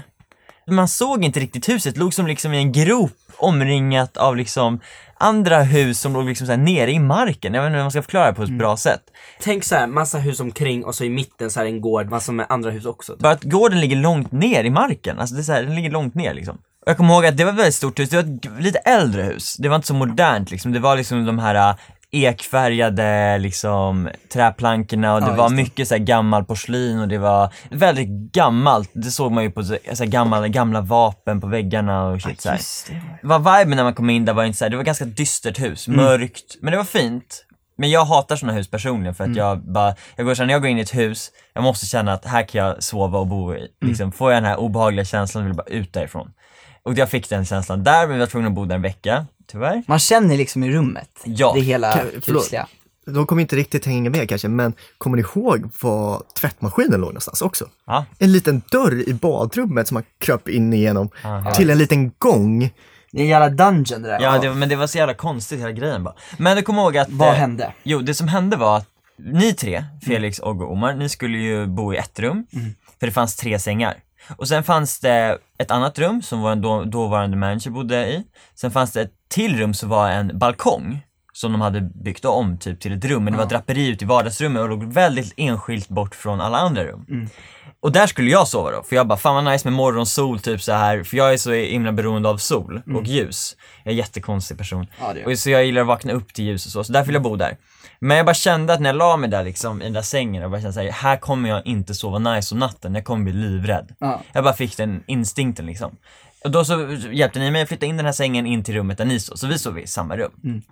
B: Man såg inte riktigt huset, det låg som liksom i en grop omringat av liksom andra hus som låg liksom så här nere i marken. Jag vet inte hur man ska förklara det på ett bra sätt.
C: Tänk så här, massa hus omkring och så i mitten så här en gård, massor med andra hus också.
B: Bara att gården ligger långt ner i marken, alltså det är så här, den ligger långt ner liksom. Och jag kommer ihåg att det var ett väldigt stort hus, det var ett lite äldre hus, det var inte så modernt liksom, det var liksom de här ekfärgade liksom träplankorna och det
A: Ja,
B: var mycket så här gammal porslin och det var väldigt gammalt, det såg man ju på så så här gamla, gamla vapen på väggarna och shit så här.
A: Just det.
B: Vad viben när man kom in där var inte så här, det var ganska dystert hus, mörkt, men det var fint. Men jag hatar såna hus personligen för att jag bara, jag går så när jag går in i ett hus, jag måste känna att här kan jag sova och bo i. Liksom, får jag den här obehagliga känslan vill jag bara ut därifrån. Och jag fick den känslan där, men vi var tvungna att bo där en vecka, tyvärr.
A: Man känner liksom i rummet.
B: Ja.
A: Det hela
D: förlåt.
A: kusliga.
D: De kommer inte riktigt hänga med kanske, men kommer ni ihåg var tvättmaskinen låg någonstans också?
B: Ja.
D: En liten dörr i badrummet som man kröp in igenom
B: Aha.
D: till en liten gång.
A: Det är en jävla dungeon det där.
B: Ja, det, men det var så jävla konstigt hela grejen bara. Men du kommer ihåg att...
A: Vad
B: eh,
A: hände?
B: Jo, det som hände var att ni tre, Felix, Ogge och Omar, ni skulle ju bo i ett rum, för det fanns tre sängar. Och sen fanns det ett annat rum som vår då, dåvarande manager bodde i. Sen fanns det ett till rum som var en balkong. som de hade byggt om typ till ett rum, men det var draperi ute i vardagsrummet och låg väldigt enskilt bort från alla andra rum. Och där skulle jag sova då, för jag bara fan vad nice med morgonsol typ så här för jag är så himla beroende av sol och ljus. Jag är en jättekonstig person.
A: Ja,
B: och så jag gillar att vakna upp till ljus och så, så därför vill jag bo där. Men jag bara kände att när jag la mig där liksom i den där sängen, jag bara kände såhär, här kommer jag inte sova nice om natten, jag kommer bli livrädd.
A: Ja.
B: Jag bara fick den instinkten liksom. Och då så hjälpte ni mig att flytta in den här sängen in till rummet där ni sov, så vi sov i samma rum.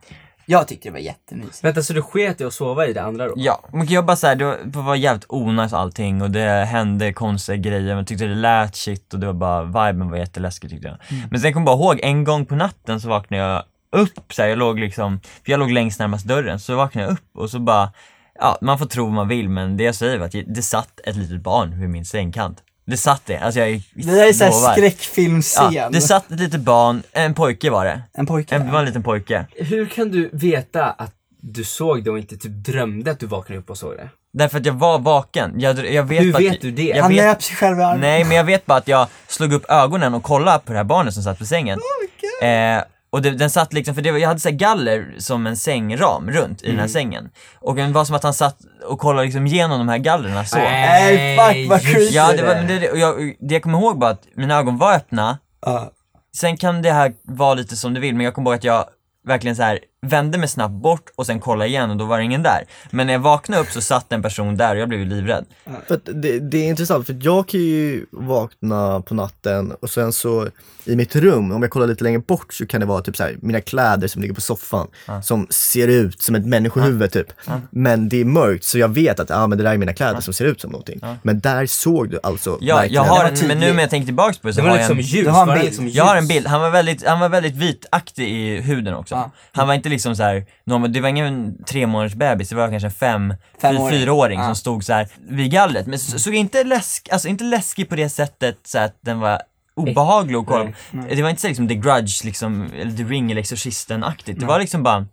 A: Jag tyckte det var jättemysigt.
C: Vänta, så du sket i att sova i det andra då?
B: Ja, men jag bara såhär, det var, det var jävligt onajs allting och det hände konstiga grejer, man tyckte det lät shit och det var bara, viben var jätteläskig tyckte jag. Men sen kom jag bara ihåg, en gång på natten så vaknade jag upp så här, jag låg liksom, för jag låg längst närmast dörren, så vaknade jag upp och så bara, ja man får tro vad man vill men det jag säger var att det satt ett litet barn vid min sängkant. Det satt det, alltså jag
A: Det där är såhär skräckfilmscen.
B: Ja, det satt ett litet barn, en pojke var det.
A: En pojke.
B: En, det var en liten pojke.
C: Hur kan du veta att du såg det och inte typ drömde att du vaknade upp och såg det?
B: Därför att jag var vaken. Jag, jag vet
C: Hur vet
B: att,
C: du det?
B: Jag
A: Han
B: vet,
A: nöp sig själv i armen.
B: Nej men jag vet bara att jag slog upp ögonen och kollade på det här barnet som satt på sängen. eh, och det, den satt liksom, för det, var- jag hade så här galler som en sängram runt i den här sängen. Och det var som att han satt och kollade liksom igenom de här gallerna så.
A: Nej, fuck, vad creepy.
B: Ja, det, var, det, det, och jag, det jag kommer ihåg bara att mina ögon var öppna,
A: Ja.
B: sen kan det här vara lite som du vill, men jag kommer ihåg att jag verkligen så här vände mig snabbt bort och sen kollade igen och då var det ingen där. Men när jag vaknade upp så satt en person där och jag blev livrädd.
D: För det, det är intressant för jag kan ju vakna på natten och sen så i mitt rum, om jag kollar lite längre bort så kan det vara typ så här, mina kläder som ligger på soffan som ser ut som ett människohuvud typ. Men det är mörkt så jag vet att ah, men det där är mina kläder som ser ut som någonting. Men där såg du alltså
B: Ja,
D: verkligen-
B: jag har en, men nu när jag tänker tillbaks på det så
C: Det var
B: har
C: liksom
B: jag en,
C: ljus,
A: Du har en bild.
C: liksom ljus?
B: jag har en bild, han var väldigt, han var väldigt vitaktig i huden också.
A: Ja.
B: Han var inte liksom så här, någon, det var ingen tre månaders bebis, det var kanske en fem,
A: Femåring.
B: fy, fyraåring
A: Ja.
B: som stod så här vid gallret. Men så- såg inte läsk, alltså inte läskig på det sättet så att den var obehaglig att kolla på. Det var inte så liksom The Grudge liksom, eller The Ring eller Exorcisten-aktigt. Det var liksom bara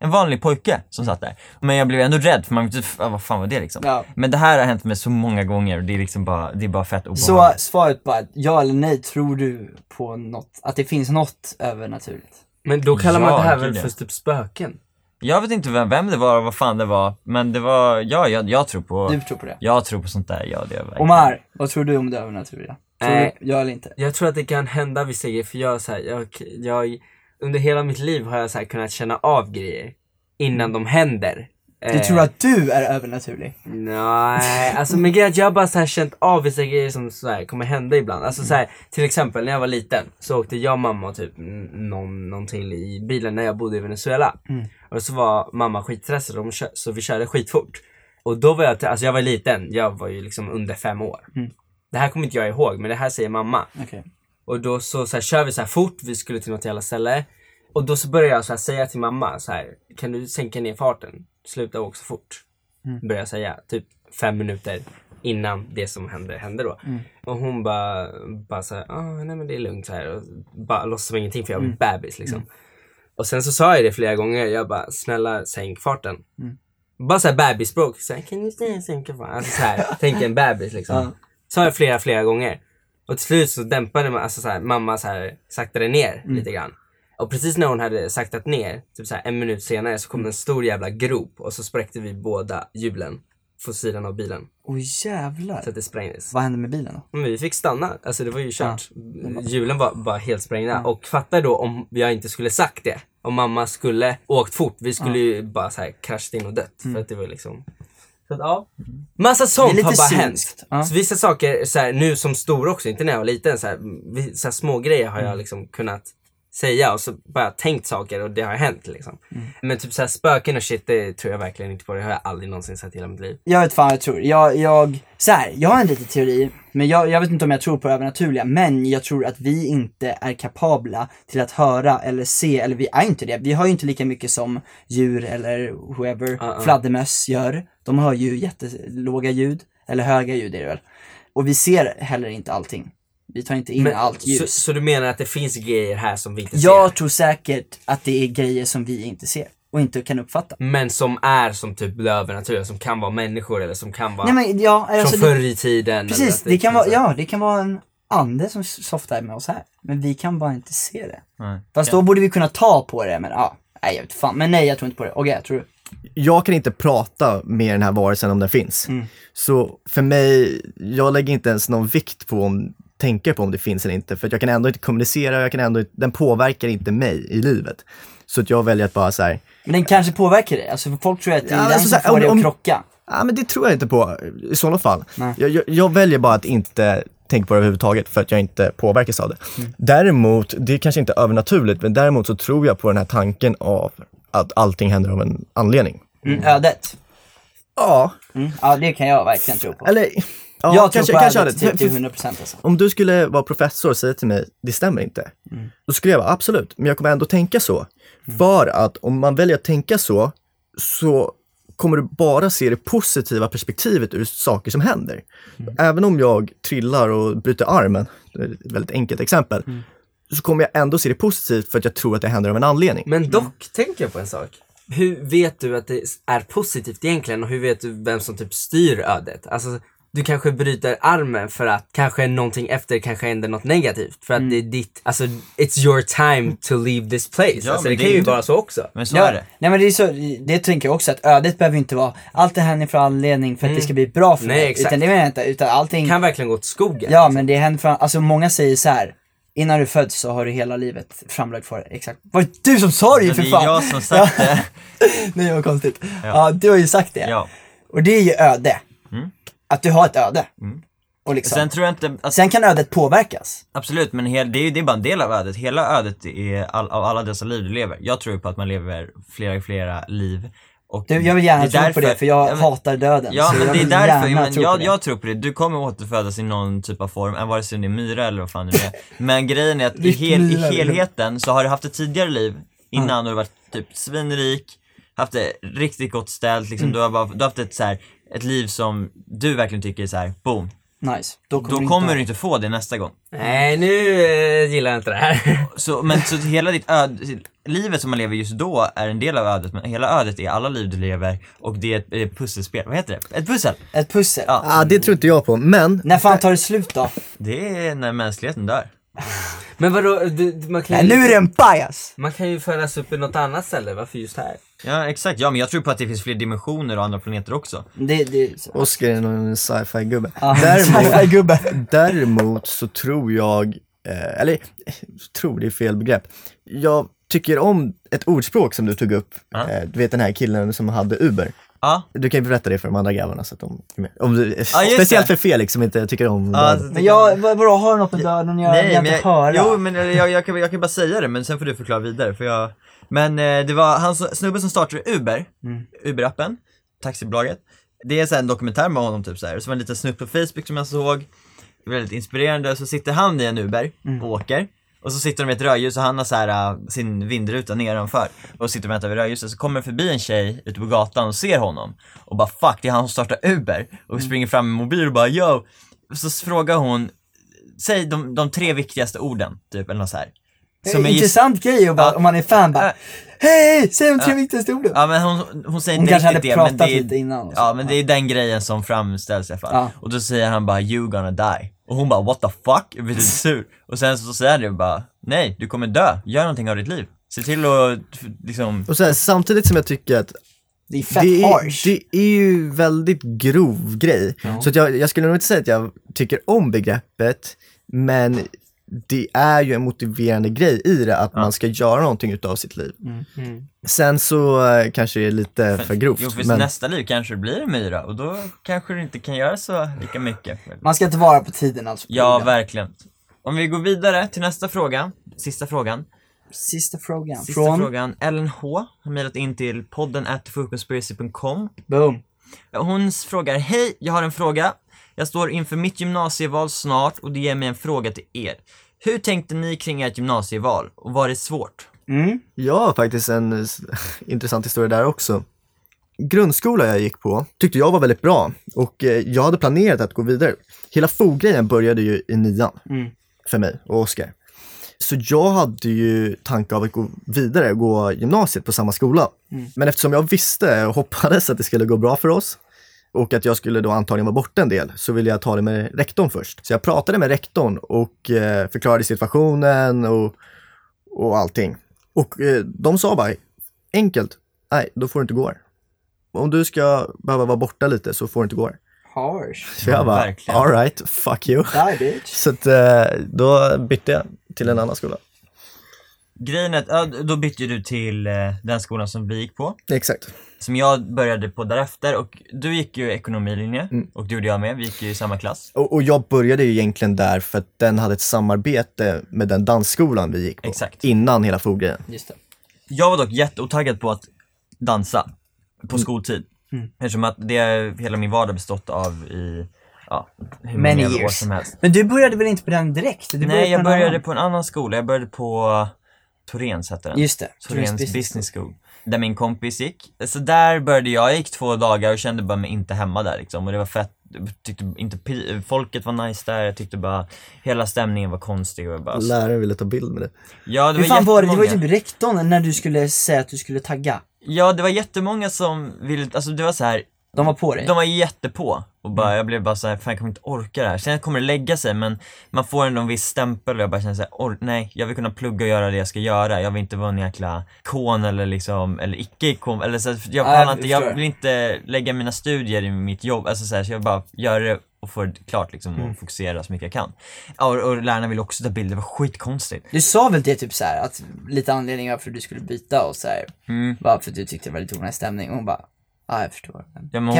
B: en vanlig pojke som satt där. Men jag blev ändå rädd för man vet inte, ah, vad fan var det liksom?
A: Ja.
B: Men det här har hänt mig så många gånger och det är liksom bara, det är bara fett
A: Så
B: obehagligt.
A: svaret bara, ja eller nej, tror du på något, att det finns något övernaturligt?
C: Men då kallar man det här väl för typ spöken?
B: Jag vet inte vem, vem det var och vad fan det var, men det var, ja, jag, jag tror på,
A: Du tror på det?
B: jag tror på sånt där, ja det gör jag verkligen.
A: Omar, vad tror du om det övernaturliga? Tror
C: Nej.
A: du, ja eller inte?
C: Jag tror att det kan hända vissa grejer för jag, så här, jag, jag under hela mitt liv har jag så här, kunnat känna av grejer innan de händer.
A: Du tror att du är övernaturlig?
C: Nej, alltså men grejen jag har bara så här känt av vissa grejer som så här kommer hända ibland. Alltså så här, till exempel när jag var liten så åkte jag, mamma och typ någon, någon till i bilen när jag bodde i Venezuela. Och så var mamma skitstressad så vi körde skitfort. Och då var jag, alltså jag var liten, jag var ju liksom under fem år. Det här kommer inte jag ihåg men det här säger mamma.
A: Okej.
C: Och då så, så här, kör vi så här fort, vi skulle till något jävla ställe. Och då så börjar jag så säga till mamma så här, kan du sänka ner farten? Sluta åka så fort. Börjar jag säga, typ fem minuter innan det som hände hände då. Och hon bara, bara så här, ah, nej men det är lugnt så här. Och bara låtsas som ingenting för jag var bebis liksom. Och sen så sa jag det flera gånger, jag bara, snälla sänk farten. Bara såhär bebisspråk, så här, kan du snälla sänka farten? Alltså såhär, tänk en bebis liksom.
A: Ja.
C: Sa jag flera, flera gånger. Och till slut så dämpade man, alltså så här, mamma så här, saktade ner lite grann. Och precis när hon hade saktat ner, typ så en minut senare så kom det en stor jävla grop och så spräckte vi båda hjulen på sidan av bilen.
A: Oj jävlar.
C: Så att det sprängdes.
A: Vad hände med bilen då?
C: Men vi fick stanna, alltså det var ju kört. Hjulen var bara helt sprängda. Och fatta då om jag inte skulle sagt det. Om mamma skulle åkt fort, vi skulle ju bara så här kraschat in och dött. För att det var liksom så att, ja. Massa sånt har bara
A: cyniskt.
C: hänt.
A: Ja.
C: Så vissa saker, så här, nu som stor också, inte när jag var liten, så här, så här, små grejer har jag liksom kunnat säga och så bara tänkt saker och det har hänt liksom. Men typ så här, spöken och shit, det tror jag verkligen inte på. Det har jag aldrig någonsin sett i hela mitt liv.
A: Jag vet fan jag tror. Jag, jag, så här, jag har en liten teori, men jag, jag vet inte om jag tror på det övernaturliga, men jag tror att vi inte är kapabla till att höra eller se, eller vi är inte det. Vi har ju inte lika mycket som djur eller whoever,
C: ja.
A: fladdermöss gör. De har ju jättelåga ljud, eller höga ljud är det väl. Och vi ser heller inte allting. Vi tar inte in allt
C: så,
A: ljus.
C: så du menar att det finns grejer här som vi inte
A: Jag
C: ser?
A: tror säkert att det är grejer som vi inte ser och inte kan uppfatta.
C: Men som är som typ det övernaturliga, som kan vara människor eller som kan vara
A: Nej men ja, alltså
C: från
A: det-
C: förr i tiden.
A: Precis,
C: att
A: det kan vara,
C: så-
A: ja det kan vara en ande som softar med oss här. Men vi kan bara inte se det.
B: Nej.
A: Fast då borde vi kunna ta på det, men ja, Nej jag vet fan, men nej jag tror inte på det. Okej, jag tror du?
D: jag kan inte prata med den här varelsen om den finns.
A: Mm.
D: Så för mig, jag lägger inte ens någon vikt på om, tänker på om det finns eller inte. För att jag kan ändå inte kommunicera, jag kan ändå, den påverkar inte mig i livet. Så att jag väljer att bara så här,
A: Men den kanske påverkar dig, alltså för folk tror att det är
D: Ja,
A: den
D: alltså,
A: som får dig att krocka.
D: ja men det tror jag inte på i sådana fall. Jag, jag, jag väljer bara att inte tänka på det överhuvudtaget för att jag inte påverkas av det.
A: Mm.
D: Däremot, det är kanske inte övernaturligt, men däremot så tror jag på den här tanken av att allting händer av en anledning.
A: Mm, ödet.
D: Ja,
A: Mm. Ja det kan jag verkligen tro på.
D: eller ja,
A: jag
D: kanske,
A: tror på
D: kanske hade-
A: till
D: för-
A: 100% alltså.
D: Om du skulle vara professor och säga till mig, det stämmer inte.
A: Mm.
D: Då skulle jag vara, absolut, men jag kommer ändå tänka så. För att om man väljer att tänka så, så kommer du bara se det positiva perspektivet ur saker som händer.
A: Mm.
D: Även om jag trillar och bryter armen, det är ett väldigt enkelt exempel,
A: Mm.
D: så kommer jag ändå se det positivt för att jag tror att det händer av en anledning.
C: Men dock tänker jag på en sak. Hur vet du att det är positivt egentligen och hur vet du vem som typ styr ödet? Alltså, du kanske bryter armen för att kanske någonting efter kanske händer något negativt. För att
A: Mm.
C: det är ditt, alltså it's your time to leave this place.
B: Ja,
C: alltså
B: men
C: det
B: det
C: kan
B: är
C: ju
B: inte-
C: vara så också.
B: Men så
A: Ja,
B: är det.
A: nej men det är så, det tänker jag också att ödet behöver inte vara, allt det händer för anledning för att det ska bli bra för
C: Mm. Nej,
A: mig.
C: exakt.
A: Utan det menar jag inte, utan allting,
C: Kan verkligen gå åt skogen.
A: ja men det händer för, alltså många säger så här. Innan du föds så har du hela livet framlagt för dig. Exakt. Var det du som sa det ju för
B: det är
A: fan?
B: jag som sagt det.
A: Nej vad konstigt. Ja. du har ju sagt det.
B: Ja.
A: Och det är ju öde.
B: Mm.
A: Att du har ett öde. Och liksom.
B: Sen
A: Sen,
B: tror jag inte att
A: kan ödet påverkas.
B: Absolut, men hel, det, är, det är bara en del av ödet. Hela ödet är all, av alla dessa liv du lever. Jag tror på att man lever flera, flera liv. Och
A: Du, jag vill gärna tro på det för jag
B: ja, men-
A: hatar döden.
B: Ja men
A: jag
B: det är därför, men
A: tro
B: jag, jag tror på det. Du kommer återfödas i någon typ av form, vare sig det är myra eller vad fan det är. Men grejen är att i, hel, i helheten så har du haft ett tidigare liv innan och du har varit typ svinrik, haft det riktigt gott ställt, liksom,
A: Mm.
B: du, har bara, du har haft ett, så här, ett liv som du verkligen tycker är så här, boom.
A: Nice. Då kommer,
B: Då
A: du
B: kommer
A: inte
B: du inte få det nästa gång.
C: Nej, nu eh, gillar jag inte det här.
B: Så, men så hela ditt öde, livet som man lever just då är en del av ödet, men hela ödet är alla liv du lever och det är ett, ett pusselspel, vad heter det? Ett pussel!
A: Ett pussel.
B: Ja.
D: Ah, det tror inte jag på, men
A: När fan tar det slut då?
B: Det är när mänskligheten dör.
C: Men vadå, du, du- man kan ju
A: Nej, nu är det en bias!
C: Man kan ju födas upp i något annat ställe, varför just här?
B: Ja exakt, ja men jag tror på att det finns fler dimensioner och andra planeter också.
A: Det, det.
D: Oscar är nog en sci-fi-gubbe.
A: Ja,
D: Däremot,
A: sci-fi-gubbe.
D: Däremot så tror jag, eh, eller tror det är fel begrepp. Jag tycker om ett ordspråk som du tog upp.
B: Ja.
D: Eh, du vet den här killen som hade Uber.
B: Ja,
D: Du kan ju berätta det för de andra grabbarna så att de är med. Om du,
B: Ja,
D: speciellt
B: det.
D: för Felix som inte tycker om
B: Ja,
D: döden.
A: Men jag, vad- vadå, har du något med döden att göra?
B: Nej,
A: jag
B: men
A: inte
B: jag,
A: höra.
B: jo men jag, jag, jag, kan, jag kan bara säga det men sen får du förklara vidare för jag Men eh, det var han som- snubben som startade Uber,
A: Mm.
B: Uber-appen, taxibolaget Det är så en dokumentär med honom typ så här. så var en liten snutt på Facebook som jag såg Väldigt inspirerande, så sitter han i en Uber
A: Mm.
B: och åker och så sitter de i ett rödljus och han har så här, äh, sin vindruta nedanför och sitter och väntar vid rödljuset så kommer förbi en tjej ute på gatan och ser honom och bara fuck det är han som startar Uber och
A: Mm.
B: springer fram med mobil och bara yo så frågar hon Säg de, de tre viktigaste orden, typ eller något så här.
A: Det är
B: Som
A: en intressant grej och bara,
B: Ja.
A: om man är fan bara
B: Ja.
A: Hej, säg de tre
B: Ja.
A: viktigaste orden.
B: Ja men hon, hon säger
A: Hon
B: inte
A: kanske
B: riktigt
A: hade
B: det men
A: pratat
B: det är,
A: lite innan så.
B: Ja men det är den grejen som framställs i alla fall.
A: Ja.
B: Och då säger han bara 'You gonna die' Och hon bara 'What the fuck?' Jag blir lite sur. Och sen så säger han det bara 'Nej, du kommer dö, gör någonting av ditt liv' Se till att liksom,
D: Och så här, samtidigt som jag tycker att
A: Det är fett
D: det är,
A: harsh.
D: det är ju väldigt grov grej. Så att jag, jag skulle nog inte säga att jag tycker om begreppet, men det är ju en motiverande grej i det att man ska göra någonting utav sitt liv. Sen så eh, kanske det är lite för grovt.
B: jo för
D: men...
B: nästa liv kanske det blir en myra och då kanske du inte kan göra så lika mycket.
A: Man ska inte vara på tiden alltså. på
B: Ja, verkligen. Om vi går vidare till nästa fråga, sista frågan.
A: Sista frågan.
B: Sista
A: Från,
B: frågan, Ellen H har mejlat in till podden atfoodconspiracy.com
A: boom.
B: Hon frågar, hej, jag har en fråga. Jag står inför mitt gymnasieval snart och det ger mig en fråga till er. Hur tänkte ni kring ert gymnasieval och var det svårt?
A: Mm.
D: Jag har faktiskt en eh, intressant historia där också. Grundskola jag gick på tyckte jag var väldigt bra och eh, jag hade planerat att gå vidare. Hela FO-grejen började ju i nian
A: Mm.
D: för mig och Oskar. Så jag hade ju tanke av att gå vidare och gå gymnasiet på samma skola. Men eftersom jag visste och hoppades att det skulle gå bra för oss och att jag skulle då antagligen vara borta en del så ville jag ta det med rektorn först. Så jag pratade med rektorn och eh, förklarade situationen och, och allting. Och eh, de sa bara, enkelt, nej då får du inte gå här. Om du ska behöva vara borta lite så får du inte gå här.
C: Harsh.
D: Så jag
B: Ja,
D: bara,
B: verkligen.
D: alright, fuck you.
C: Die bitch.
D: Så att, eh, då bytte jag till en annan skola.
B: Grejen är att, då bytte du till eh, den skolan som vi gick på.
D: Exakt.
B: Som jag började på därefter och du gick ju ekonomilinje
D: Mm.
B: och det gjorde jag med. Vi gick ju i samma klass.
D: Och, och jag började ju egentligen där för att den hade ett samarbete med den dansskolan vi gick på.
B: Exakt.
D: Innan hela foggrejen.
C: Just det.
B: Jag var dock jätteotaggad på att dansa på
D: Mm.
B: skoltid. Eftersom att det är hela min vardag bestått av i, ja, hur
C: Many
B: många år
C: years.
B: som helst.
C: Men du började väl inte på den direkt? Du
B: Nej, jag
C: på en
B: började
C: annan.
B: på en annan skola. Jag började på Torens hette den.
C: Just det.
B: Torens business, School. Där min kompis gick. Så där började jag, jag gick två dagar och kände bara mig inte hemma där liksom. Och det var fett, jag tyckte inte, folket var nice där, jag tyckte bara hela stämningen var konstig och jag bara
D: Läraren ville ta bild med det.
B: Ja det
C: Hur
B: var
C: fan var det? Det var ju typ rektorn när du skulle säga att du skulle tagga.
B: Ja det var jättemånga som ville, alltså det var så här.
C: De var på dig.
B: De var jättepå och bara, jag blev bara såhär, fan jag kommer inte orka det här. Sen kommer det lägga sig men man får ändå en viss stämpel och jag bara känner såhär, nej jag vill kunna plugga och göra det jag ska göra. Jag vill inte vara en jäkla ikon eller liksom, eller icke-ikon, eller så, jag
C: Ja, jag
B: pallar inte, jag vill inte lägga mina studier i mitt jobb, alltså så, här, så jag bara gör det och får det klart liksom
C: Mm.
B: och fokusera så mycket jag kan. Och, och lärarna ville också ta bilder, det var skitkonstigt.
C: Du sa väl det typ så här att lite anledning varför du skulle byta och så här.
B: Mm.
C: Bara för att du tyckte det var lite onödig stämning och hon bara, ja jag förstår.
B: Ja, men hon-?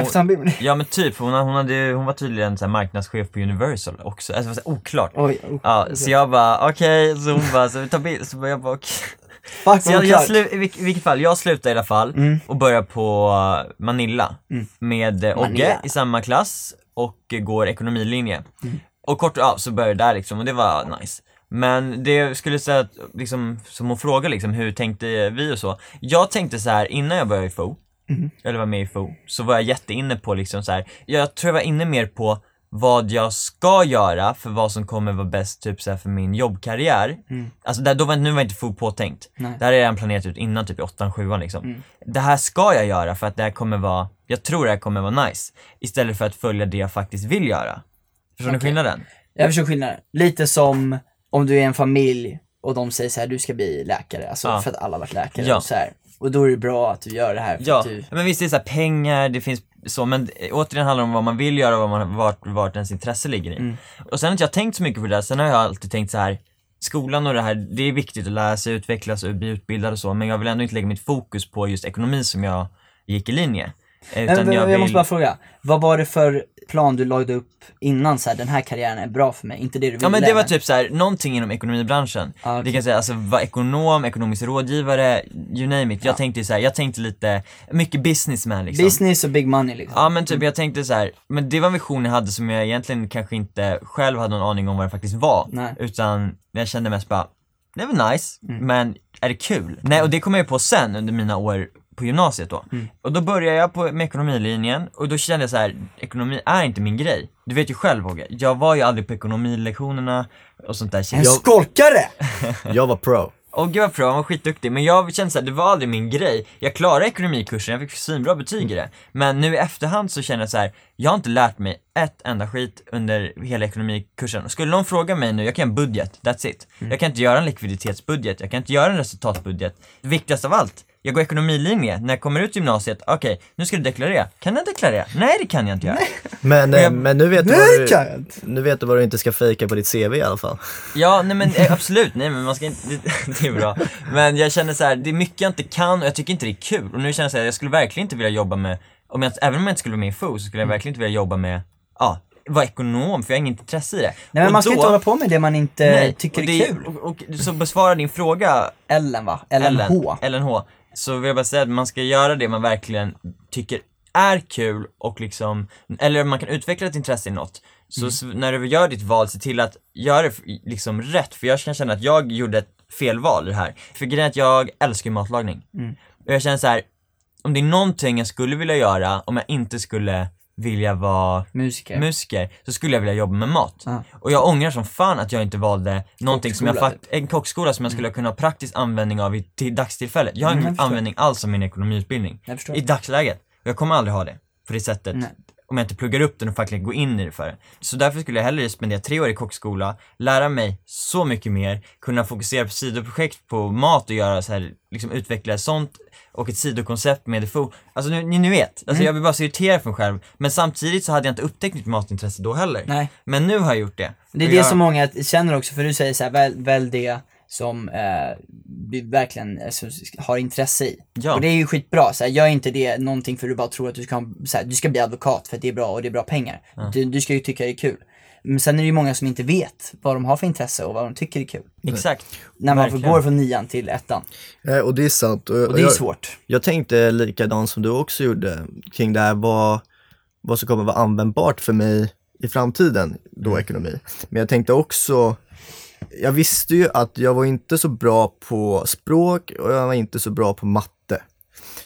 B: Ja men typ, hon, hon, hade, hon var tydligen så här marknadschef på Universal också, alltså så här oklart.
C: Oj, oh,
B: Ja, så jag bara okej, så hon bara, så vi tar bild, så jag bara okej.
C: Fuck
B: Så jag, jag slu, i, vilk- vilket fall, jag slutade i alla fall
C: Mm.
B: och började på Manilla med eh, Ogge i samma klass och eh, går ekonomilinje.
C: Mm.
B: Och kort ja, så började jag där liksom och det var nice. Men det skulle säga att, liksom, som hon frågade liksom, hur tänkte vi och så. Jag tänkte så här innan jag började i FO,
C: Mm.
B: eller var med i FO, så var jag jätteinne på liksom så här. jag tror jag var inne mer på vad jag ska göra för vad som kommer vara bäst typ så här, för min jobbkarriär. Alltså där, då var, nu var inte FO påtänkt.
C: Nej.
B: Det här är redan planerat ut innan typ i 8 7 liksom. Det här ska jag göra för att det här kommer vara, jag tror det här kommer vara nice. Istället för att följa det jag faktiskt vill göra. Förstår ni
C: Okej.
B: skillnaden?
C: Jag förstår skillnaden. Lite som om du är en familj och de säger så här, du ska bli läkare. Alltså
B: Ja.
C: för att alla har varit läkare
B: Ja.
C: så här. Och då är det bra att du gör det här
B: Ja,
C: du...
B: men visst det är så här pengar, det finns så, men återigen handlar det om vad man vill göra och vad man, vart, vart ens intresse ligger i.
C: Mm.
B: Och sen har inte jag tänkt så mycket på det där, sen har jag alltid tänkt så här skolan och det här, det är viktigt att lära sig, utvecklas och bli utbildad och så, men jag vill ändå inte lägga mitt fokus på just ekonomi som jag gick i linje. Eh, Utan
C: Men,
B: jag
C: jag,
B: vill...
C: måste bara fråga, vad var det för plan du lagde upp innan så här, den här karriären är bra för mig, inte det du ville?
B: Ja men det var typ så här, någonting inom ekonomibranschen.
C: Ah, okej.
B: Vi kan säga alltså vara ekonom, ekonomisk rådgivare, you name it. Jag tänkte så här, jag tänkte lite, mycket businessman liksom.
C: Business och big money liksom.
B: Ja men typ jag tänkte så här, men det var en vision jag hade som jag egentligen kanske inte själv hade någon aning om vad det faktiskt var.
C: Nej.
B: Utan jag kände mest bara, det var nice, men är det kul? Nej och det kom jag ju på sen under mina år på gymnasiet då. Och då började jag på, med ekonomilinjen och då kände jag så här, ekonomi är inte min grej. Du vet ju själv Håge, jag var ju aldrig på ekonomilektionerna och sånt där.
C: En
B: Jag,
C: skolkare!
D: Jag var pro.
B: och gud vad bra, han var skitduktig. Men jag kände såhär, det var aldrig min grej. Jag klarade ekonomikursen, jag fick svinbra betyg i det. Men nu i efterhand så känner jag så här, jag har inte lärt mig ett enda skit under hela ekonomikursen. Skulle någon fråga mig nu, jag kan en budget, that's it. Jag kan inte göra en likviditetsbudget, jag kan inte göra en resultatbudget. Det viktigaste av allt, jag går ekonomilinje, när jag kommer ut gymnasiet, okej, nu ska du deklarera. Kan jag deklarera? Nej det kan jag inte göra.
D: Men, eh,
B: jag-
D: men nu vet du
C: Nej,
D: vad
C: det
D: du,
C: kan jag inte.
D: nu vet du vad du inte ska fejka på ditt CV i alla fall.
B: Ja, nej men eh, absolut, nej men man ska inte, det, det är bra. Men jag känner så här, det är mycket jag inte kan och jag tycker inte det är kul. Och nu känner jag så här, jag skulle verkligen inte vilja jobba med, om jag, även om jag inte skulle vara med i FO så skulle jag verkligen inte vilja jobba med, ja, vara ekonom för jag har inget intresse i det.
C: Nej men
B: Och
C: man ska
B: då-
C: inte hålla på med det man inte
B: nej,
C: tycker
B: och
C: är
B: det-
C: kul.
B: Och, och, så besvara din fråga,
C: Ellen va? LNH.
B: LNH. Så vill jag bara säga att man ska göra det man verkligen tycker är kul och liksom, eller man kan utveckla ett intresse i något. Så s- när du gör ditt val, se till att göra det liksom rätt. För jag kan känna att jag gjorde ett fel val i det här. För grejen är att jag älskar matlagning. Och jag känner så här, om det är någonting jag skulle vilja göra om jag inte skulle vilja vara
C: Musiker.
B: musiker så skulle jag vilja jobba med mat.
C: Ja.
B: Och jag ångrar som fan att jag inte valde någonting som jag fakt- en kockskola som jag skulle kunna ha praktisk användning av i, till dagstillfället. Jag har
C: Mm,
B: ingen användning alls av min ekonomiutbildning. I dagsläget. Och jag kommer aldrig ha det på det sättet.
C: Nej.
B: Om jag inte pluggar upp den och faktiskt går in i det för det. Så därför skulle jag hellre spendera tre år i kockskola, lära mig så mycket mer, kunna fokusera på sidoprojekt på mat och göra så här, liksom utveckla sånt och ett sidokoncept med FO. Alltså nu, ni, ni vet, alltså jag vill bara så irriterad för mig själv. Men samtidigt så hade jag inte upptäckt mitt matintresse då heller.
A: Nej.
B: Men nu har jag gjort det.
A: Det är
B: Och
A: det
B: jag,
A: som många känner också, för du säger så här, väl, väl det som eh, vi verkligen alltså, har intresse i.
B: Ja.
A: Och det är ju skitbra, så här, gör inte det någonting för du bara tror att du ska, så här, du ska bli advokat för att det är bra och det är bra pengar. Du, du ska ju tycka det är kul. Men sen är det ju många som inte vet vad de har för intresse och vad de tycker är kul.
B: Exakt.
A: När man
B: Verkligen.
A: går från nian till ettan.
D: Eh, Och det är sant.
A: Och det är
D: jag,
A: svårt.
D: jag tänkte likadant som du också gjorde kring det här vad, vad som kommer vara användbart för mig i framtiden, då
A: Mm.
D: ekonomi. Men jag tänkte också, jag visste ju att jag var inte så bra på språk och jag var inte så bra på matte.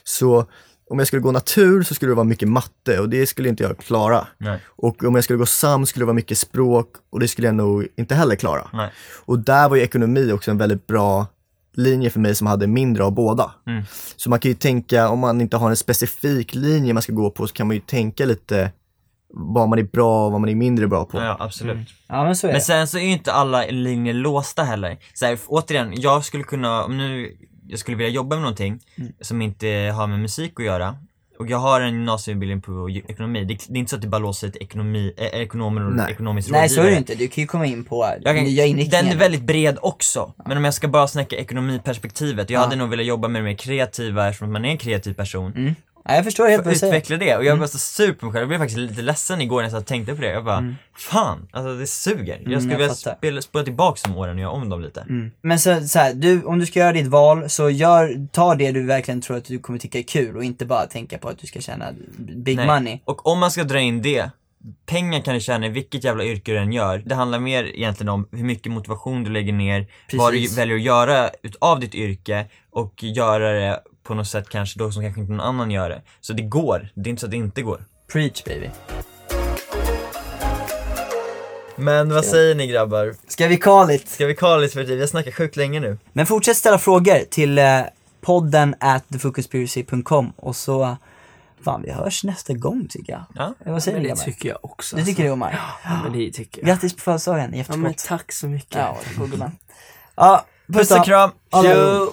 D: Så om jag skulle gå natur så skulle det vara mycket matte och det skulle inte jag klara.
B: Nej.
D: Och om jag skulle gå SAM skulle det vara mycket språk och det skulle jag nog inte heller klara.
B: Nej.
D: Och där var ju ekonomi också en väldigt bra linje för mig som hade mindre av båda.
B: Mm.
D: Så man kan ju tänka, om man inte har en specifik linje man ska gå på så kan man ju tänka lite vad man är bra och vad man är mindre bra på.
B: Ja, absolut.
A: Ja men så är
B: Men
A: det.
B: sen så är ju inte alla linjer låsta heller. Så här, återigen, jag skulle kunna, om nu jag skulle vilja jobba med någonting
A: Mm.
B: som inte har med musik att göra och jag har en gymnasieutbildning på ekonomi. Det, det är inte så att det bara låser till ekonomi, eh, ekonomer och
D: Nej.
B: ekonomisk
A: Nej så är det
B: rådgivare.
A: inte, du kan ju komma in på
B: Jag kan,
A: nya inriktningar.
B: den är väldigt bred också, men om jag ska bara snacka ekonomiperspektivet, jag
A: Ja.
B: hade nog velat jobba med det mer kreativa eftersom man är en kreativ person.
A: Mm. Ja, jag förstår helt vad du säger.
B: Utveckla det och jag var så sur på mig själv, jag blev faktiskt lite ledsen igår när jag tänkte på det. Jag bara, fan, alltså det suger.
A: Mm,
B: jag skulle vilja spela, spola tillbaka de åren och göra om dem lite.
A: Mm. Men så, så här, du, om du ska göra ditt val, så gör, ta det du verkligen tror att du kommer tycka är kul och inte bara tänka på att du ska tjäna big
B: Nej.
A: money.
B: Och om man ska dra in det, pengar kan du tjäna i vilket jävla yrke du än gör. Det handlar mer egentligen om hur mycket motivation du lägger ner, vad du
A: Precis.
B: väljer att göra utav ditt yrke och göra det på något sätt kanske då som kanske inte någon annan gör det. Så det går, det är inte så att det inte går.
A: Preach baby.
B: Men vad säger ni grabbar?
A: Ska vi call it?
B: Ska vi kalla lite för tid? Vi har snackat sjukt länge nu.
A: Men fortsätt ställa frågor till eh, podden at thefocuspiracy.com och så, fan vi hörs nästa gång tycker jag.
B: Ja.
A: Eller Vad säger
C: Men
A: ni
C: det
A: grabbar?
C: tycker jag också.
A: Du tycker det Omar?
C: Ja, men det tycker jag.
A: Grattis på födelsedagen i
C: Ja men
A: efterskott.
C: tack så mycket.
A: Ja, varsågod gumman. Ja,
B: Puss och kram!
A: Hallå.
B: Tjo!